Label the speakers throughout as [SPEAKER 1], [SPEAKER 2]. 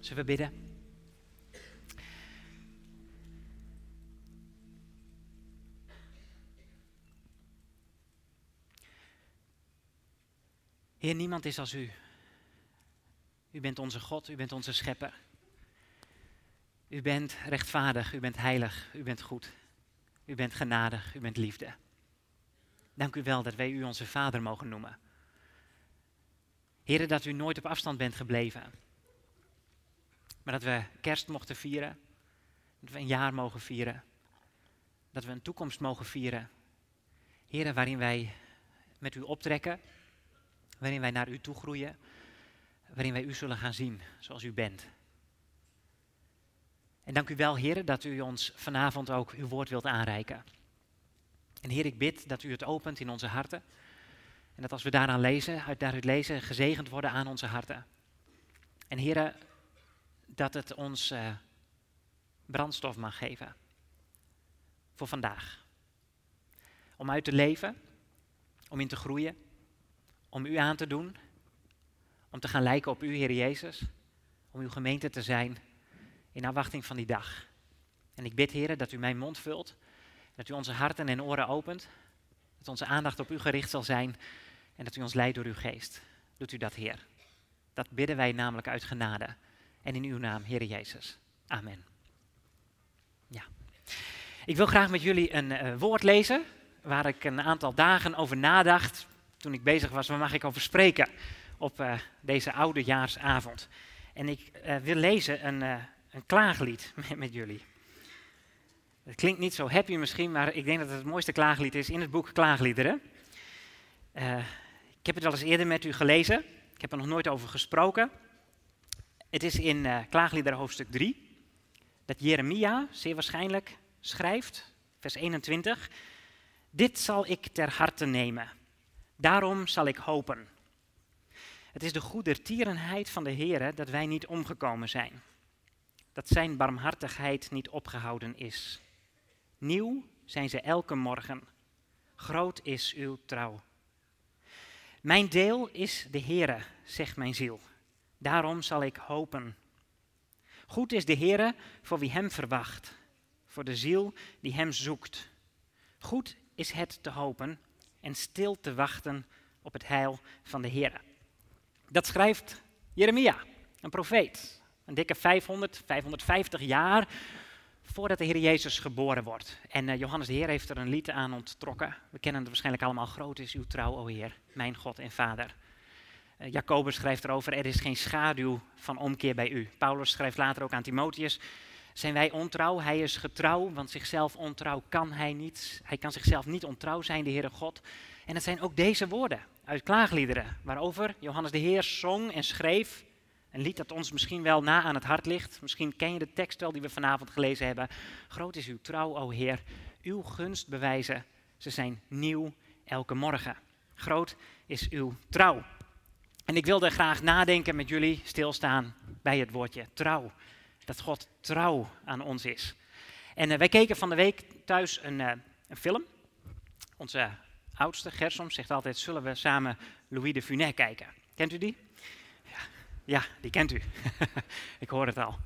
[SPEAKER 1] Zullen we bidden? Heer, niemand is als u. U bent onze God, u bent onze schepper. U bent rechtvaardig, u bent heilig, u bent goed. U bent genadig, u bent liefde. Dank u wel dat wij u onze Vader mogen noemen. Heren, dat u nooit op afstand bent gebleven. Maar dat we kerst mochten vieren. Dat we een jaar mogen vieren. Dat we een toekomst mogen vieren. Heren, waarin wij met u optrekken. Waarin wij naar u toe groeien. Waarin wij u zullen gaan zien zoals u bent. En dank u wel, heren, dat u ons vanavond ook uw woord wilt aanreiken. En Heer, ik bid dat u het opent in onze harten. En dat als we daaraan lezen, uit daaruit lezen, gezegend worden aan onze harten. En Heer, dat het ons uh, brandstof mag geven. Voor vandaag. Om uit te leven, om in te groeien, om u aan te doen, om te gaan lijken op u, Heer Jezus, om uw gemeente te zijn in afwachting van die dag. En ik bid, Heer, dat u mijn mond vult dat u onze harten en oren opent. Dat onze aandacht op u gericht zal zijn. En dat u ons leidt door uw geest. Doet u dat, Heer. Dat bidden wij namelijk uit genade. En in uw naam, Heer Jezus. Amen. Ja. Ik wil graag met jullie een uh, woord lezen. Waar ik een aantal dagen over nadacht. Toen ik bezig was, waar mag ik over spreken? Op uh, deze oudejaarsavond. En ik uh, wil lezen een, een klaaglied met, jullie. Het klinkt niet zo happy misschien, maar ik denk dat het het mooiste klaaglied is in het boek Klaagliederen. Ik heb het wel eens eerder met u gelezen. Ik heb er nog nooit over gesproken. Het is in uh, Klaagliederen hoofdstuk 3 dat Jeremia zeer waarschijnlijk schrijft, vers 21. Dit zal ik ter harte nemen. Daarom zal ik hopen. Het is de goedertierenheid van de Heer dat wij niet omgekomen zijn. Dat zijn barmhartigheid niet opgehouden is. Nieuw zijn ze elke morgen. Groot is uw trouw. Mijn deel is de Heere, zegt mijn ziel. Daarom zal ik hopen. Goed is de Heere voor wie hem verwacht, voor de ziel die hem zoekt. Goed is het te hopen en stil te wachten op het heil van de Heere. Dat schrijft Jeremia, een profeet. Een dikke 500, 550 jaar voordat de Heer Jezus geboren wordt. En uh, Johannes de Heer heeft er een lied aan onttrokken. We kennen het waarschijnlijk allemaal. Groot is uw trouw, o Heer, mijn God en Vader. Uh, Jacobus schrijft erover, er is geen schaduw van omkeer bij u. Paulus schrijft later ook aan Timotheus, zijn wij ontrouw? Hij is getrouw, want zichzelf ontrouw kan hij niet. Hij kan zichzelf niet ontrouw zijn, de Heere God. En het zijn ook deze woorden uit klaagliederen, waarover Johannes de Heer zong en schreef een lied dat ons misschien wel na aan het hart ligt. Misschien ken je de tekst wel die we vanavond gelezen hebben. Groot is uw trouw, o Heer. Uw gunst bewijzen, ze zijn nieuw elke morgen. Groot is uw trouw. En ik wilde graag nadenken met jullie, stilstaan bij het woordje trouw. Dat God trouw aan ons is. En uh, wij keken van de week thuis een, uh, een film. Onze oudste, Gersom, zegt altijd, zullen we samen Louis de Funès kijken? Kent u die? Ja, die kent u. ik hoor het al.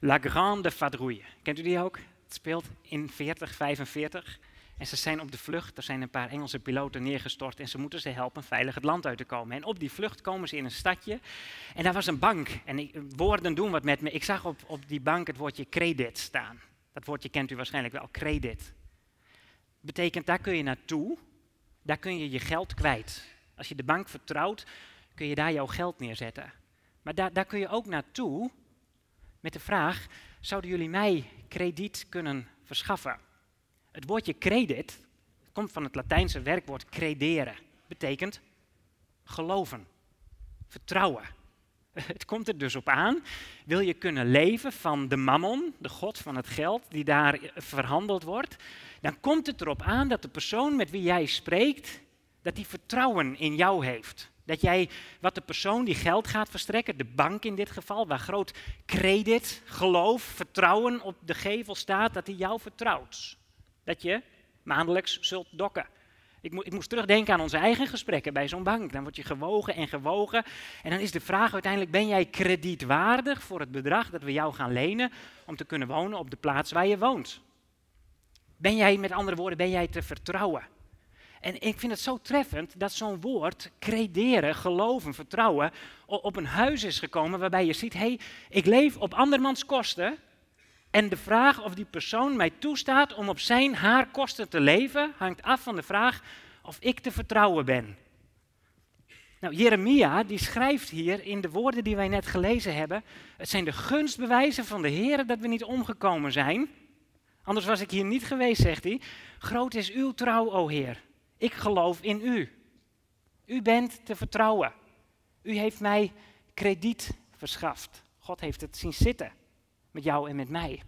[SPEAKER 1] La Grande Vadrouille. Kent u die ook? Het speelt in 4045. En ze zijn op de vlucht. Er zijn een paar Engelse piloten neergestort en ze moeten ze helpen veilig het land uit te komen. En op die vlucht komen ze in een stadje. En daar was een bank. En ik, woorden doen wat met me. Ik zag op, op die bank het woordje credit staan. Dat woordje kent u waarschijnlijk wel, credit. Betekent, daar kun je naartoe. Daar kun je je geld kwijt. Als je de bank vertrouwt, kun je daar jouw geld neerzetten. Maar daar, daar kun je ook naartoe met de vraag, zouden jullie mij krediet kunnen verschaffen? Het woordje credit komt van het Latijnse werkwoord credere. Betekent geloven, vertrouwen. Het komt er dus op aan, wil je kunnen leven van de mammon, de god van het geld, die daar verhandeld wordt, dan komt het erop aan dat de persoon met wie jij spreekt, dat die vertrouwen in jou heeft. Dat jij wat de persoon die geld gaat verstrekken, de bank in dit geval, waar groot credit, geloof, vertrouwen op de gevel staat, dat hij jou vertrouwt. Dat je maandelijks zult dokken. Ik, ik, moest terugdenken aan onze eigen gesprekken bij zo'n bank. Dan word je gewogen en gewogen. En dan is de vraag uiteindelijk, ben jij kredietwaardig voor het bedrag dat we jou gaan lenen om te kunnen wonen op de plaats waar je woont? Ben jij, met andere woorden, ben jij te vertrouwen? En ik vind het zo treffend dat zo'n woord, crederen, geloven, vertrouwen, op een huis is gekomen waarbij je ziet, hé, hey, ik leef op andermans kosten. En de vraag of die persoon mij toestaat om op zijn, haar kosten te leven, hangt af van de vraag of ik te vertrouwen ben. Nou, Jeremia die schrijft hier in de woorden die wij net gelezen hebben, het zijn de gunstbewijzen van de Heer dat we niet omgekomen zijn. Anders was ik hier niet geweest, zegt hij. Groot is uw trouw, o Heer. Ik geloof in u. U bent te vertrouwen. U heeft mij krediet verschaft. God heeft het zien zitten met jou en met mij.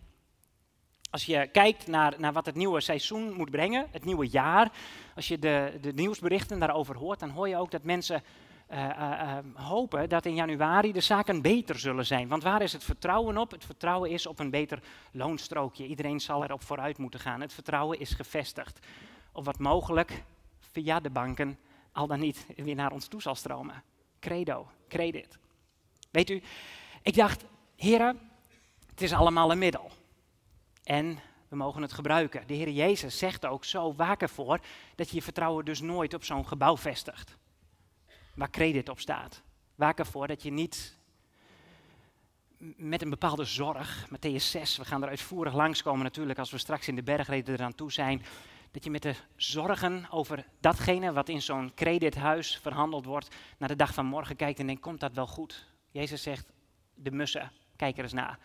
[SPEAKER 1] Als je kijkt naar, naar wat het nieuwe seizoen moet brengen, het nieuwe jaar, als je de, de nieuwsberichten daarover hoort, dan hoor je ook dat mensen uh, uh, hopen dat in januari de zaken beter zullen zijn. Want waar is het vertrouwen op? Het vertrouwen is op een beter loonstrookje. Iedereen zal erop vooruit moeten gaan. Het vertrouwen is gevestigd op wat mogelijk via de banken al dan niet weer naar ons toe zal stromen. Credo, credit. Weet u, ik dacht, heren, het is allemaal een middel. En we mogen het gebruiken. De Heer Jezus zegt ook zo, waak ervoor dat je je vertrouwen dus nooit op zo'n gebouw vestigt. Waar credit op staat. Waak ervoor dat je niet met een bepaalde zorg, Matthäus 6, we gaan er uitvoerig langskomen natuurlijk als we straks in de bergreden eraan toe zijn, dat je met de zorgen over datgene wat in zo'n credithuis verhandeld wordt, naar de dag van morgen kijkt en denkt, komt dat wel goed? Jezus zegt, de mussen, kijk er eens naar.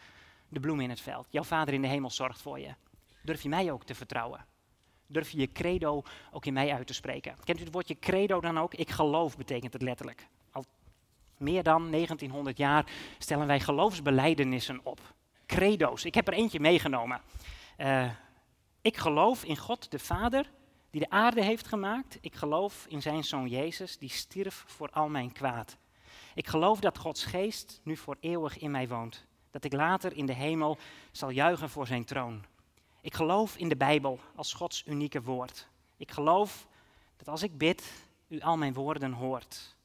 [SPEAKER 1] De bloemen in het veld. Jouw vader in de hemel zorgt voor je. Durf je mij ook te vertrouwen? Durf je je credo ook in mij uit te spreken? Kent u het woordje credo dan ook? Ik geloof betekent het letterlijk. Al meer dan 1900 jaar stellen wij geloofsbelijdenissen op. Credo's. Ik heb er eentje meegenomen. Uh, ik geloof in God de Vader, die de aarde heeft gemaakt. Ik geloof in zijn zoon Jezus, die stierf voor al mijn kwaad. Ik geloof dat Gods geest nu voor eeuwig in mij woont. Dat ik later in de hemel zal juichen voor zijn troon. Ik geloof in de Bijbel als Gods unieke woord. Ik geloof dat als ik bid, u al mijn woorden hoort.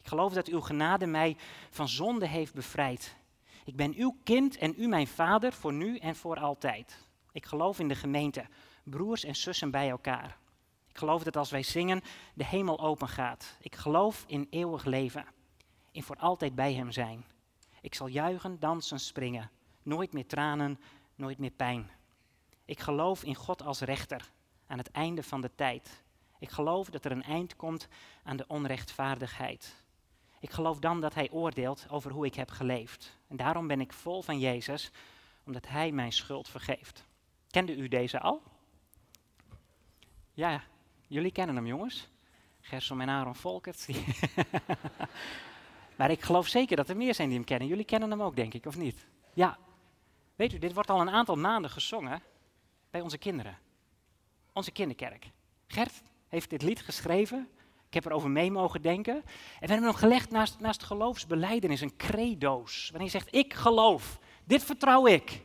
[SPEAKER 1] Ik geloof dat uw genade mij van zonde heeft bevrijd. Ik ben uw kind en u mijn vader voor nu en voor altijd. Ik geloof in de gemeente, broers en zussen bij elkaar. Ik geloof dat als wij zingen, de hemel open gaat. Ik geloof in eeuwig leven, in voor altijd bij Hem zijn. Ik zal juichen, dansen, springen. Nooit meer tranen, nooit meer pijn. Ik geloof in God als rechter aan het einde van de tijd. Ik geloof dat er een eind komt aan de onrechtvaardigheid. Ik geloof dan dat Hij oordeelt over hoe ik heb geleefd. En daarom ben ik vol van Jezus, omdat Hij mijn schuld vergeeft. Kende u deze al? Ja, jullie kennen hem jongens. Gersom en Aaron Volkert. maar ik geloof zeker dat er meer zijn die hem kennen. Jullie kennen hem ook, denk ik, of niet? Ja. Weet u, dit wordt al een aantal maanden gezongen bij onze kinderen. Onze kinderkerk. Gert heeft dit lied geschreven. Ik heb erover mee mogen denken. En we hebben hem gelegd naast, naast geloofsbeleidenis, een credo's. Wanneer je zegt, ik geloof, dit vertrouw ik.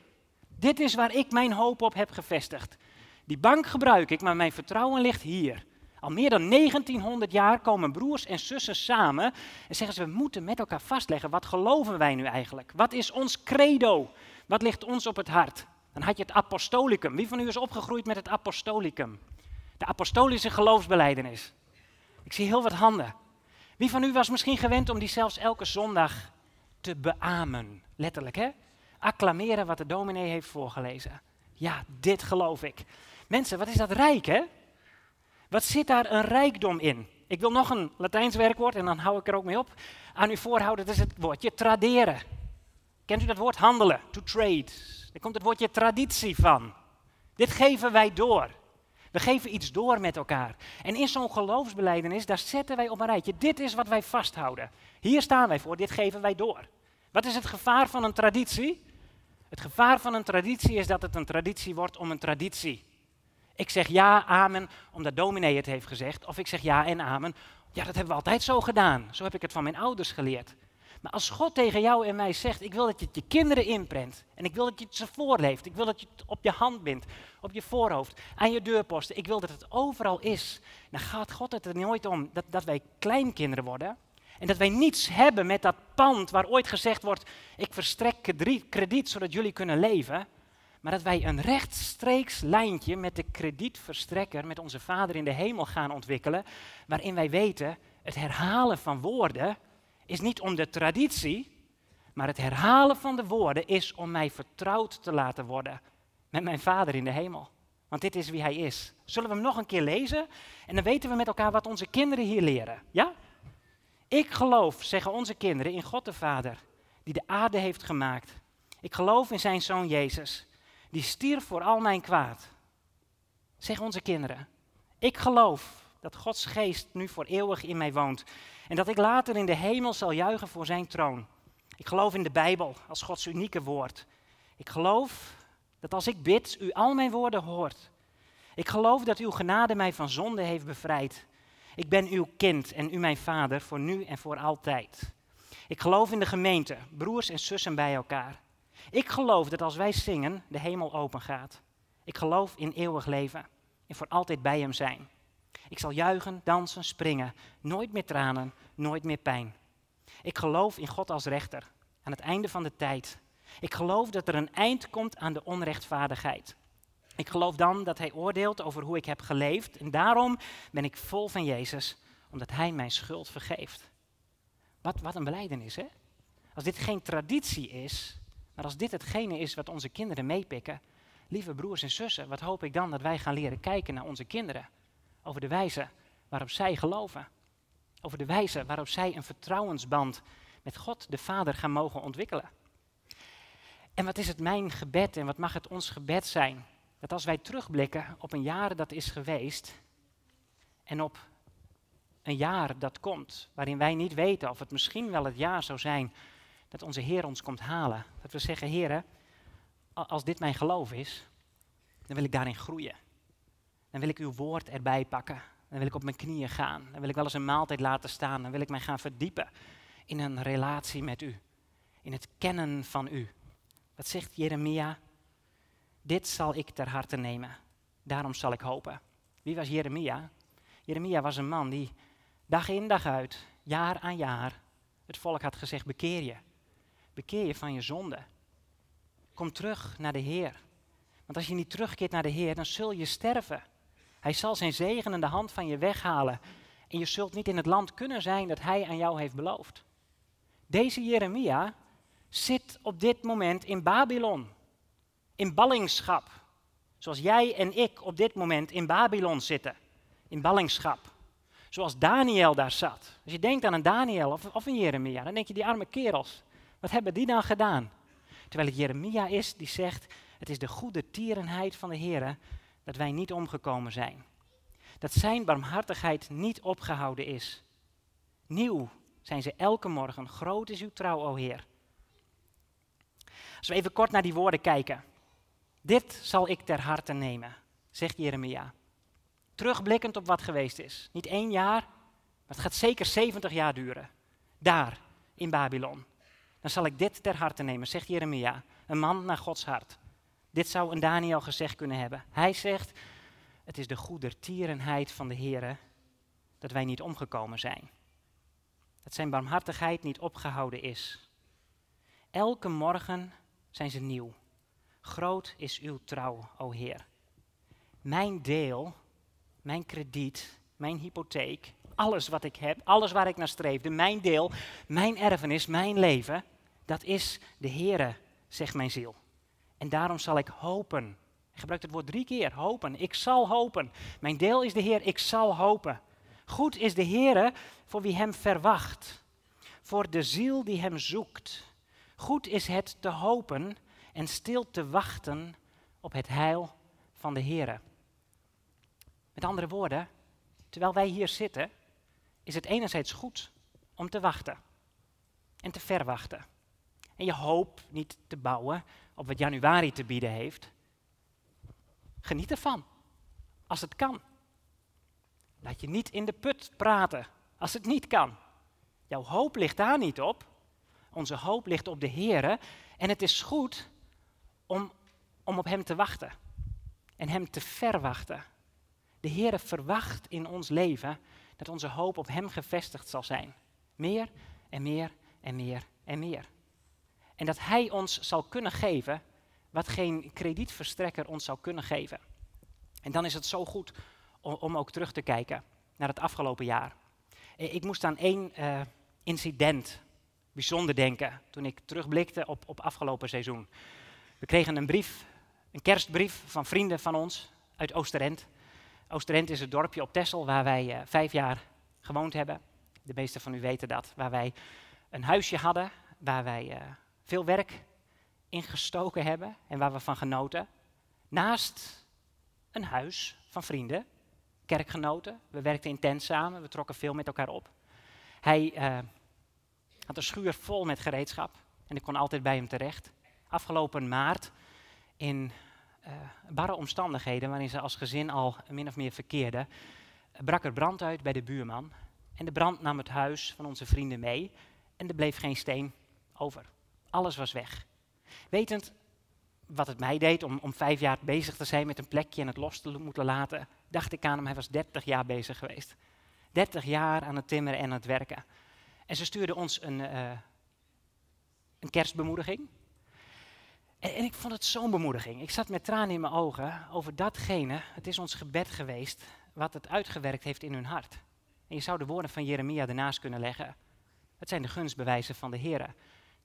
[SPEAKER 1] Dit is waar ik mijn hoop op heb gevestigd. Die bank gebruik ik, maar mijn vertrouwen ligt hier. Al meer dan 1900 jaar komen broers en zussen samen en zeggen ze: we moeten met elkaar vastleggen, wat geloven wij nu eigenlijk? Wat is ons credo? Wat ligt ons op het hart? Dan had je het apostolicum. Wie van u is opgegroeid met het apostolicum? De apostolische geloofsbeleidenis. Ik zie heel wat handen. Wie van u was misschien gewend om die zelfs elke zondag te beamen? Letterlijk, hè? acclameren wat de dominee heeft voorgelezen. Ja, dit geloof ik. Mensen, wat is dat rijk, hè? Wat zit daar een rijkdom in? Ik wil nog een Latijns werkwoord en dan hou ik er ook mee op. Aan u voorhouden, dat is het woordje traderen. Kent u dat woord handelen? To trade. Daar komt het woordje traditie van. Dit geven wij door. We geven iets door met elkaar. En in zo'n geloofsbeleidenis, daar zetten wij op een rijtje. Dit is wat wij vasthouden. Hier staan wij voor, dit geven wij door. Wat is het gevaar van een traditie? Het gevaar van een traditie is dat het een traditie wordt om een traditie. Ik zeg ja, amen, omdat dominee het heeft gezegd. Of ik zeg ja en amen. Ja, dat hebben we altijd zo gedaan. Zo heb ik het van mijn ouders geleerd.
[SPEAKER 2] Maar als God tegen jou en mij zegt, ik wil dat je het je kinderen inprent. En ik wil dat je het ze voorleeft. Ik wil dat je het op je hand bindt, op je voorhoofd, aan je deurposten. Ik wil dat het overal is. Dan gaat God het er nooit om dat, dat wij kleinkinderen worden. En dat wij niets hebben met dat pand waar ooit gezegd wordt, ik verstrek krediet zodat jullie kunnen leven. Maar dat wij een rechtstreeks lijntje met de kredietverstrekker, met onze Vader in de hemel gaan ontwikkelen. Waarin wij weten, het herhalen van woorden is niet om de traditie, maar het herhalen van de woorden is om mij vertrouwd te laten worden met mijn Vader in de hemel. Want dit is wie Hij is. Zullen we hem nog een keer lezen? En dan weten we met elkaar wat onze kinderen hier leren. Ja? Ik geloof, zeggen onze kinderen, in God de Vader, die de aarde heeft gemaakt. Ik geloof in zijn zoon Jezus, die stierf voor al mijn kwaad. Zeggen onze kinderen. Ik geloof dat Gods geest nu voor eeuwig in mij woont en dat ik later in de hemel zal juichen voor zijn troon. Ik geloof in de Bijbel als Gods unieke woord. Ik geloof dat als ik bid, u al mijn woorden hoort. Ik geloof dat uw genade mij van zonde heeft bevrijd. Ik ben uw kind en u mijn vader voor nu en voor altijd. Ik geloof in de gemeente, broers en zussen bij elkaar. Ik geloof dat als wij zingen, de hemel open gaat. Ik geloof in eeuwig leven en voor altijd bij hem zijn. Ik zal juichen, dansen, springen. Nooit meer tranen, nooit meer pijn. Ik geloof in God als rechter aan het einde van de tijd. Ik geloof dat er een eind komt aan de onrechtvaardigheid. Ik geloof dan dat Hij oordeelt over hoe ik heb geleefd. En daarom ben ik vol van Jezus, omdat Hij mijn schuld vergeeft. Wat, wat een beleidenis, hè? Als dit geen traditie is, maar als dit hetgene is wat onze kinderen meepikken, lieve broers en zussen, wat hoop ik dan dat wij gaan leren kijken naar onze kinderen? over de wijze waarop zij geloven. Over de wijze waarop zij een vertrouwensband met God, de Vader, gaan mogen ontwikkelen. En wat is het mijn gebed en wat mag het ons gebed zijn? Dat als wij terugblikken op een jaar dat is geweest en op een jaar dat komt, waarin wij niet weten of het misschien wel het jaar zou zijn dat onze Heer ons komt halen. Dat we zeggen, Heer, als dit mijn geloof is, dan wil ik daarin groeien dan wil ik uw woord erbij pakken. Dan wil ik op mijn knieën gaan. Dan wil ik wel eens een maaltijd laten staan. Dan wil ik mij gaan verdiepen in een relatie met u. In het kennen van u. Wat zegt Jeremia? Dit zal ik ter harte nemen. Daarom zal ik hopen. Wie was Jeremia? Jeremia was een man die dag in dag uit, jaar aan jaar, het volk had gezegd: bekeer je. Bekeer je van je zonde. Kom terug naar de Heer. Want als je niet terugkeert naar de Heer, dan zul je sterven. Hij zal zijn zegen de hand van je weghalen. En je zult niet in het land kunnen zijn dat hij aan jou heeft beloofd. Deze Jeremia zit op dit moment in Babylon. In ballingschap. Zoals jij en ik op dit moment in Babylon zitten. In ballingschap. Zoals Daniel daar zat. Als je denkt aan een Daniel of, of een Jeremia, dan denk je die arme kerels. Wat hebben die dan gedaan? Terwijl het Jeremia is die zegt, het is de goede tierenheid van de Heer dat wij niet omgekomen zijn. Dat zijn barmhartigheid niet opgehouden is. Nieuw zijn ze elke morgen. Groot is uw trouw, o Heer. Als we even kort naar die woorden kijken. Dit zal ik ter harte nemen, zegt Jeremia. Terugblikkend op wat geweest is. Niet één jaar, maar het gaat zeker 70 jaar duren. Daar, in Babylon. Zal ik dit ter harte nemen, zegt Jeremia. Een man naar Gods hart. Dit zou een Daniel gezegd kunnen hebben. Hij zegt, het is de goedertierenheid van de Heer dat wij niet omgekomen zijn. Dat zijn barmhartigheid niet opgehouden is. Elke morgen zijn ze nieuw. Groot is uw trouw, o Heer. Mijn deel, mijn krediet, mijn hypotheek, alles wat ik heb, alles waar ik naar streefde, mijn deel, mijn erfenis, mijn leven, dat is de Heere, zegt mijn ziel. En daarom zal ik hopen. Hij gebruikt het woord drie keer, hopen. Ik zal hopen. Mijn deel is de Heer, ik zal hopen. Goed is de Heer voor wie hem verwacht. Voor de ziel die hem zoekt. Goed is het te hopen en stil te wachten op het heil van de Heer. Met andere woorden, terwijl wij hier zitten, is het enerzijds goed om te wachten en te verwachten. En je hoop niet te bouwen op wat januari te bieden heeft. Geniet ervan, als het kan. Laat je niet in de put praten, als het niet kan. Jouw hoop ligt daar niet op, Onze hoop ligt op de Heer. En het is goed om, om op Hem te wachten. En Hem te verwachten. De Heer verwacht in ons leven dat onze hoop op Hem gevestigd zal zijn. Meer en meer en meer en meer. En dat Hij ons zal kunnen geven wat geen kredietverstrekker ons zou kunnen geven. En dan is het zo goed om, ook terug te kijken naar het afgelopen jaar. Ik moest aan één uh, incident bijzonder denken toen ik terugblikte op, op afgelopen seizoen. We kregen een brief, een kerstbrief van vrienden van ons uit Oosterend. Oosterend is het dorpje op Texel waar wij uh, vijf jaar gewoond hebben. De meeste van u weten dat. Waar wij een huisje hadden, waar wij veel werk ingestoken hebben en waar we van genoten. Naast een huis van vrienden, kerkgenoten. We werkten intens samen, we trokken veel met elkaar op. Hij uh, had een schuur vol met gereedschap en ik kon altijd bij hem terecht. Afgelopen maart, in uh, barre omstandigheden waarin ze als gezin al min of meer verkeerden, brak er brand uit bij de buurman. En de brand nam het huis van onze vrienden mee en er bleef geen steen over. Alles was weg. Wetend wat het mij deed om, om vijf jaar bezig te zijn met een plekje en het los te moeten laten, dacht ik aan hem, hij was 30 jaar bezig geweest. 30 jaar aan het timmeren en aan het werken. En ze stuurde ons een, uh, een kerstbemoediging. En, en, ik vond het zo'n bemoediging. Ik zat met tranen in mijn ogen over datgene. Het is ons gebed geweest wat het uitgewerkt heeft in hun hart. En je zou de woorden van Jeremia ernaast kunnen leggen. Het zijn de gunstbewijzen van de Heer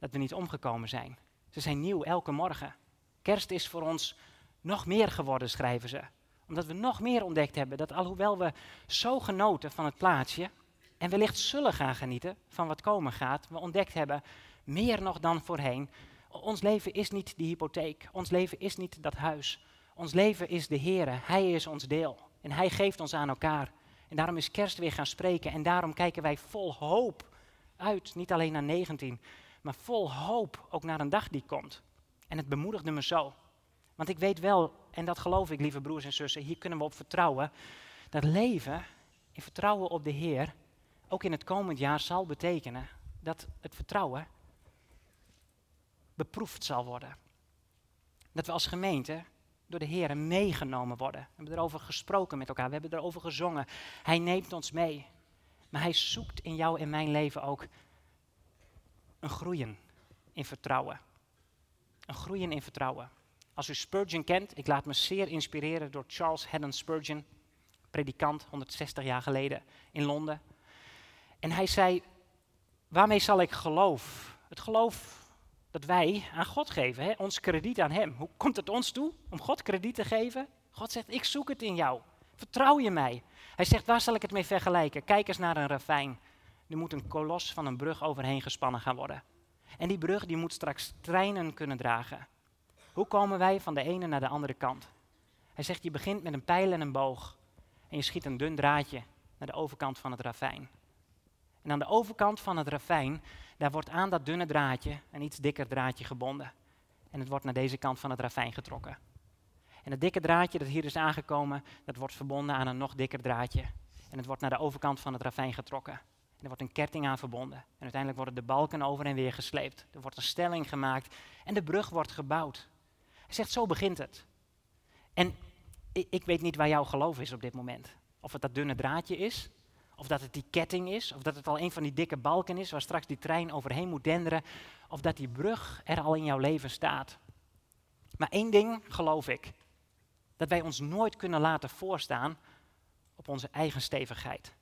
[SPEAKER 2] dat we niet omgekomen zijn. Ze zijn nieuw elke morgen. Kerst is voor ons nog meer geworden, schrijven ze. Omdat we nog meer ontdekt hebben dat alhoewel we zo genoten van het plaatsje en wellicht zullen gaan genieten van wat komen gaat, we ontdekt hebben, meer nog dan voorheen, ons leven is niet die hypotheek, ons leven is niet dat huis. Ons leven is de Heer, Hij is ons deel en Hij geeft ons aan elkaar. En daarom is kerst weer gaan spreken en daarom kijken wij vol hoop uit, niet alleen naar 19, maar vol hoop ook naar een dag die komt. En het bemoedigde me zo. Want ik weet wel, en dat geloof ik, lieve broers en zussen, hier kunnen we op vertrouwen, dat leven in vertrouwen op de Heer ook in het komend jaar zal betekenen dat het vertrouwen beproefd zal worden. Dat we als gemeente door de Heer meegenomen worden. We hebben erover gesproken met elkaar, we hebben erover gezongen. Hij neemt ons mee. Maar hij zoekt in jou en mijn leven ook een groeien in vertrouwen. Een groeien in vertrouwen. Als u Spurgeon kent, ik laat me zeer inspireren door Charles Haddon Spurgeon, predikant 160 jaar geleden in Londen. En hij zei, waarmee zal ik geloof? Het geloof dat wij aan God geven, hè? ons krediet aan Hem. Hoe komt het ons toe om God krediet te geven? God zegt, ik zoek het in jou. Vertrouw je mij? Hij zegt, waar zal ik het mee vergelijken? Kijk eens naar een ravijn. Er moet een kolos van een brug overheen gespannen gaan worden. En die brug die moet straks treinen kunnen dragen. Hoe komen wij van de ene naar de andere kant? Hij zegt, je begint met een pijl en een boog. En je schiet een dun draadje naar de overkant van het ravijn. En aan de overkant van het ravijn, daar wordt aan dat dunne draadje een iets dikker draadje gebonden. En het wordt naar deze kant van het ravijn getrokken. En het dikke draadje dat hier is aangekomen, dat wordt verbonden aan een nog dikker draadje. En het wordt naar de overkant van het ravijn getrokken. Er wordt een ketting aan verbonden. En uiteindelijk worden de balken over en weer gesleept. Er wordt een stelling gemaakt en de brug wordt gebouwd. Hij zegt, zo begint het. En ik, ik weet niet waar jouw geloof is op dit moment. Of het dat dunne draadje is, of dat het die ketting is, of dat het al een van die dikke balken is waar straks die trein overheen moet denderen, of dat die brug er al in jouw leven staat. Maar één ding geloof ik, dat wij ons nooit kunnen laten voorstaan op onze eigen stevigheid.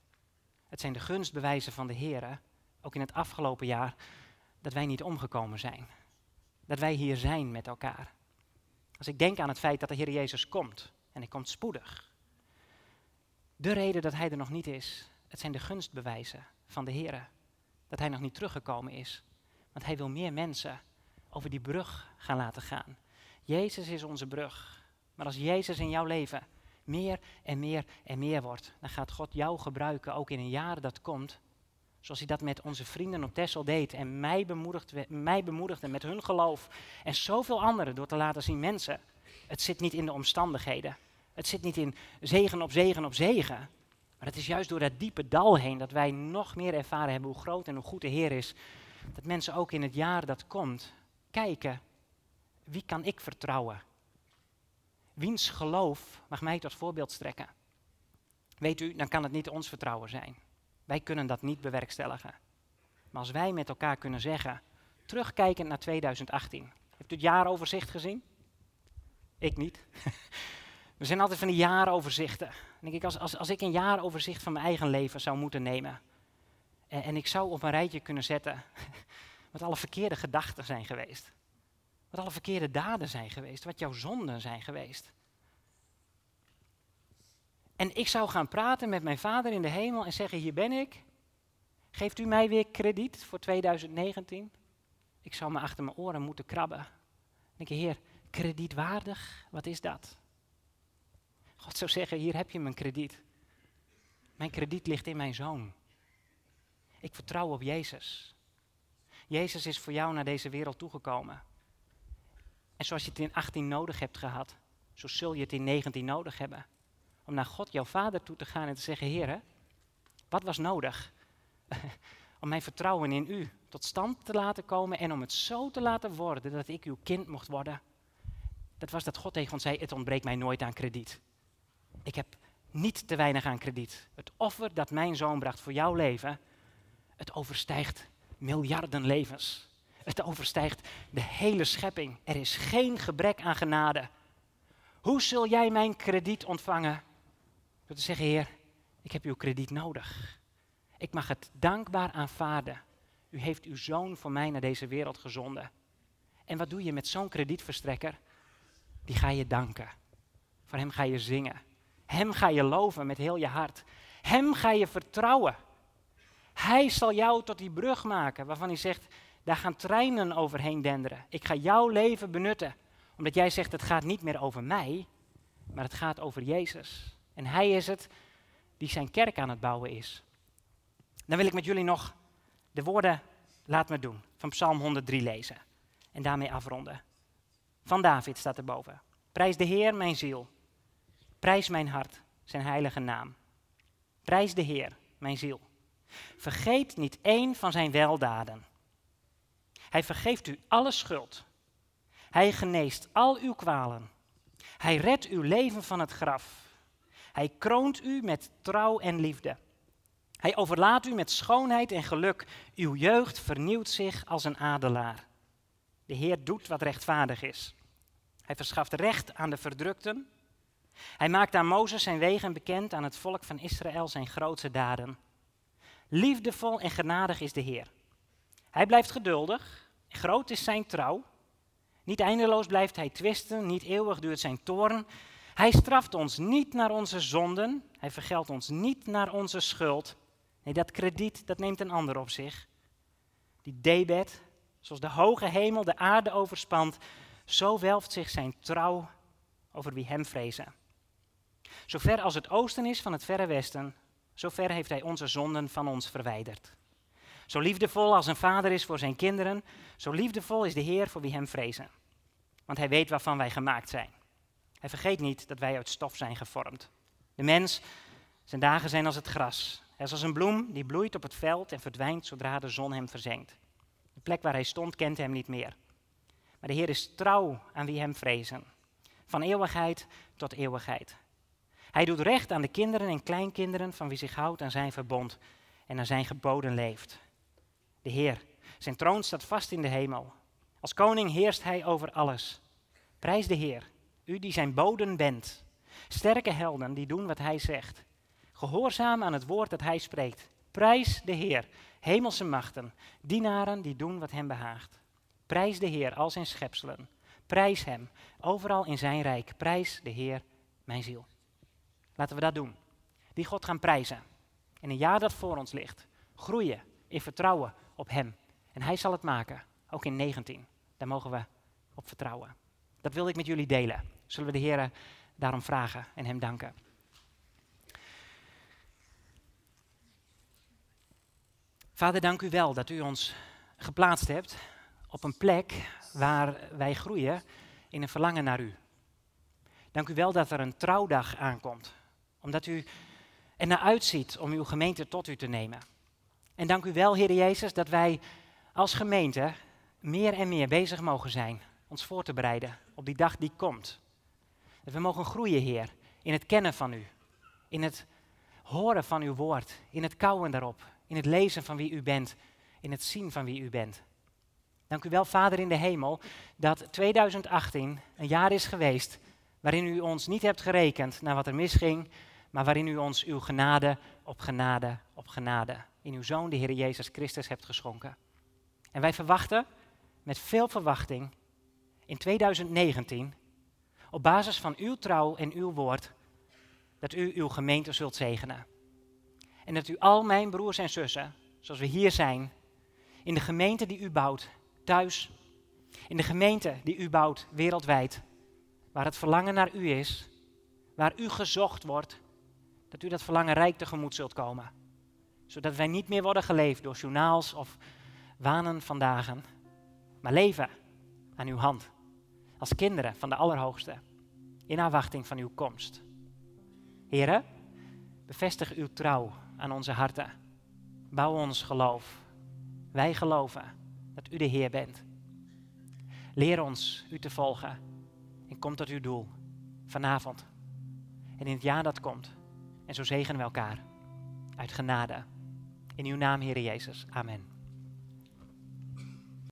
[SPEAKER 2] Het zijn de gunstbewijzen van de Heer, ook in het afgelopen jaar, dat wij niet omgekomen zijn. Dat wij hier zijn met elkaar. Als ik denk aan het feit dat de Heer Jezus komt, en hij komt spoedig. De reden dat hij er nog niet is, het zijn de gunstbewijzen van de Heer. Dat hij nog niet teruggekomen is. Want hij wil meer mensen over die brug gaan laten gaan. Jezus is onze brug. Maar als Jezus in jouw leven meer en meer en meer wordt, dan gaat God jou gebruiken, ook in een jaar dat komt, zoals hij dat met onze vrienden op Tessel deed en mij bemoedigde, mij bemoedigde met hun geloof en zoveel anderen door te laten zien, mensen, het zit niet in de omstandigheden. Het zit niet in zegen op zegen op zegen. Maar het is juist door dat diepe dal heen dat wij nog meer ervaren hebben hoe groot en hoe goed de Heer is. dat mensen ook in het jaar dat komt kijken, wie kan ik vertrouwen? Wiens geloof mag mij tot voorbeeld strekken? Weet u, dan kan het niet ons vertrouwen zijn. Wij kunnen dat niet bewerkstelligen. Maar als wij met elkaar kunnen zeggen, terugkijkend naar 2018. Hebt u het jaaroverzicht gezien? Ik niet. We zijn altijd van die jaaroverzichten. Denk ik, als, als, als ik een jaaroverzicht van mijn eigen leven zou moeten nemen. En, en ik zou op een rijtje kunnen zetten wat alle verkeerde gedachten zijn geweest. Wat alle verkeerde daden zijn geweest. Wat jouw zonden zijn geweest. En ik zou gaan praten met mijn vader in de hemel en zeggen: Hier ben ik. Geeft u mij weer krediet voor 2019? Ik zou me achter mijn oren moeten krabben. Dan denk je, Heer, kredietwaardig, wat is dat? God zou zeggen: Hier heb je mijn krediet. Mijn krediet ligt in mijn zoon. Ik vertrouw op Jezus. Jezus is voor jou naar deze wereld toegekomen. En zoals je het in 18 nodig hebt gehad, zo zul je het in 19 nodig hebben. Om naar God, jouw vader, toe te gaan en te zeggen: Heer, wat was nodig? om mijn vertrouwen in u tot stand te laten komen en om het zo te laten worden dat ik uw kind mocht worden. Dat was dat God tegen ons zei: Het ontbreekt mij nooit aan krediet. Ik heb niet te weinig aan krediet. Het offer dat mijn zoon bracht voor jouw leven, het overstijgt miljarden levens. Het overstijgt de hele schepping. Er is geen gebrek aan genade. Hoe zul jij mijn krediet ontvangen? Door te zeggen, Heer, ik heb uw krediet nodig. Ik mag het dankbaar aanvaarden. U heeft uw zoon voor mij naar deze wereld gezonden. En wat doe je met zo'n kredietverstrekker? Die ga je danken. Voor hem ga je zingen. Hem ga je loven met heel je hart. Hem ga je vertrouwen. Hij zal jou tot die brug maken waarvan hij zegt, daar gaan treinen overheen denderen. Ik ga jouw leven benutten. Omdat jij zegt, het gaat niet meer over mij, maar het gaat over Jezus. En hij is het die zijn kerk aan het bouwen is. Dan wil ik met jullie nog de woorden, laat me doen, van Psalm 103 lezen. En daarmee afronden. Van David staat erboven. Prijs de Heer, mijn ziel. Prijs mijn hart, zijn heilige naam. Prijs de Heer, mijn ziel. Vergeet niet één van zijn weldaden. Hij vergeeft u alle schuld. Hij geneest al uw kwalen. Hij redt uw leven van het graf. Hij kroont u met trouw en liefde. Hij overlaat u met schoonheid en geluk. Uw jeugd vernieuwt zich als een adelaar. De Heer doet wat rechtvaardig is. Hij verschaft recht aan de verdrukten. Hij maakt aan Mozes zijn wegen bekend, aan het volk van Israël zijn grootste daden. Liefdevol en genadig is de Heer. Hij blijft geduldig, groot is zijn trouw. Niet eindeloos blijft hij twisten, niet eeuwig duurt zijn toorn. Hij straft ons niet naar onze zonden, hij vergeldt ons niet naar onze schuld. Nee, dat krediet, dat neemt een ander op zich. Die debet, zoals de hoge hemel de aarde overspant, zo welft zich zijn trouw over wie hem vrezen. Zover als het oosten is van het verre westen, zover heeft hij onze zonden van ons verwijderd. Zo liefdevol als een vader is voor zijn kinderen, zo liefdevol is de Heer voor wie hem vrezen. Want hij weet waarvan wij gemaakt zijn. Hij vergeet niet dat wij uit stof zijn gevormd. De mens, zijn dagen zijn als het gras. Hij is als een bloem die bloeit op het veld en verdwijnt zodra de zon hem verzengt. De plek waar hij stond kent hem niet meer. Maar de Heer is trouw aan wie hem vrezen. Van eeuwigheid tot eeuwigheid. Hij doet recht aan de kinderen en kleinkinderen van wie zich houdt aan zijn verbond en aan zijn geboden leeft. De Heer, zijn troon staat vast in de hemel. Als koning heerst hij over alles. Prijs de Heer, u die zijn boden bent. Sterke helden die doen wat hij zegt. Gehoorzaam aan het woord dat hij spreekt. Prijs de Heer, hemelse machten, dienaren die doen wat hem behaagt. Prijs de Heer, al zijn schepselen. Prijs hem, overal in zijn rijk. Prijs de Heer, mijn ziel. Laten we dat doen. Die God gaan prijzen. In een jaar dat voor ons ligt. Groeien in vertrouwen op Hem. En Hij zal het maken. Ook in 19. Daar mogen we op vertrouwen. Dat wil ik met jullie delen. Zullen we de Heer daarom vragen en Hem danken. Vader, dank u wel dat u ons geplaatst hebt op een plek waar wij groeien in een verlangen naar u. Dank u wel dat er een trouwdag aankomt omdat u er naar uitziet om uw gemeente tot u te nemen. En dank u wel, Heer Jezus, dat wij als gemeente meer en meer bezig mogen zijn ons voor te bereiden op die dag die komt. Dat we mogen groeien, Heer, in het kennen van U, in het horen van Uw woord, in het kouwen daarop, in het lezen van wie U bent, in het zien van wie U bent. Dank u wel, Vader in de hemel, dat 2018 een jaar is geweest waarin u ons niet hebt gerekend naar wat er misging, maar waarin u ons uw genade op genade op genade in uw Zoon, de Heer Jezus Christus, hebt geschonken. En wij verwachten met veel verwachting in 2019, op basis van uw trouw en uw woord, dat u uw gemeente zult zegenen. En dat u al mijn broers en zussen, zoals we hier zijn, in de gemeente die u bouwt, thuis, in de gemeente die u bouwt wereldwijd, waar het verlangen naar u is, waar u gezocht wordt, dat u dat verlangen rijk tegemoet zult komen. Zodat wij niet meer worden geleefd door journaals of wanen van dagen, maar leven aan uw hand, als kinderen van de Allerhoogste, in afwachting van uw komst. Heren, bevestig uw trouw aan onze harten. Bouw ons geloof. Wij geloven dat u de Heer bent. Leer ons u te volgen en kom tot uw doel vanavond en in het jaar dat komt. En zo zegenen we elkaar uit genade. In uw naam, Heer Jezus. Amen.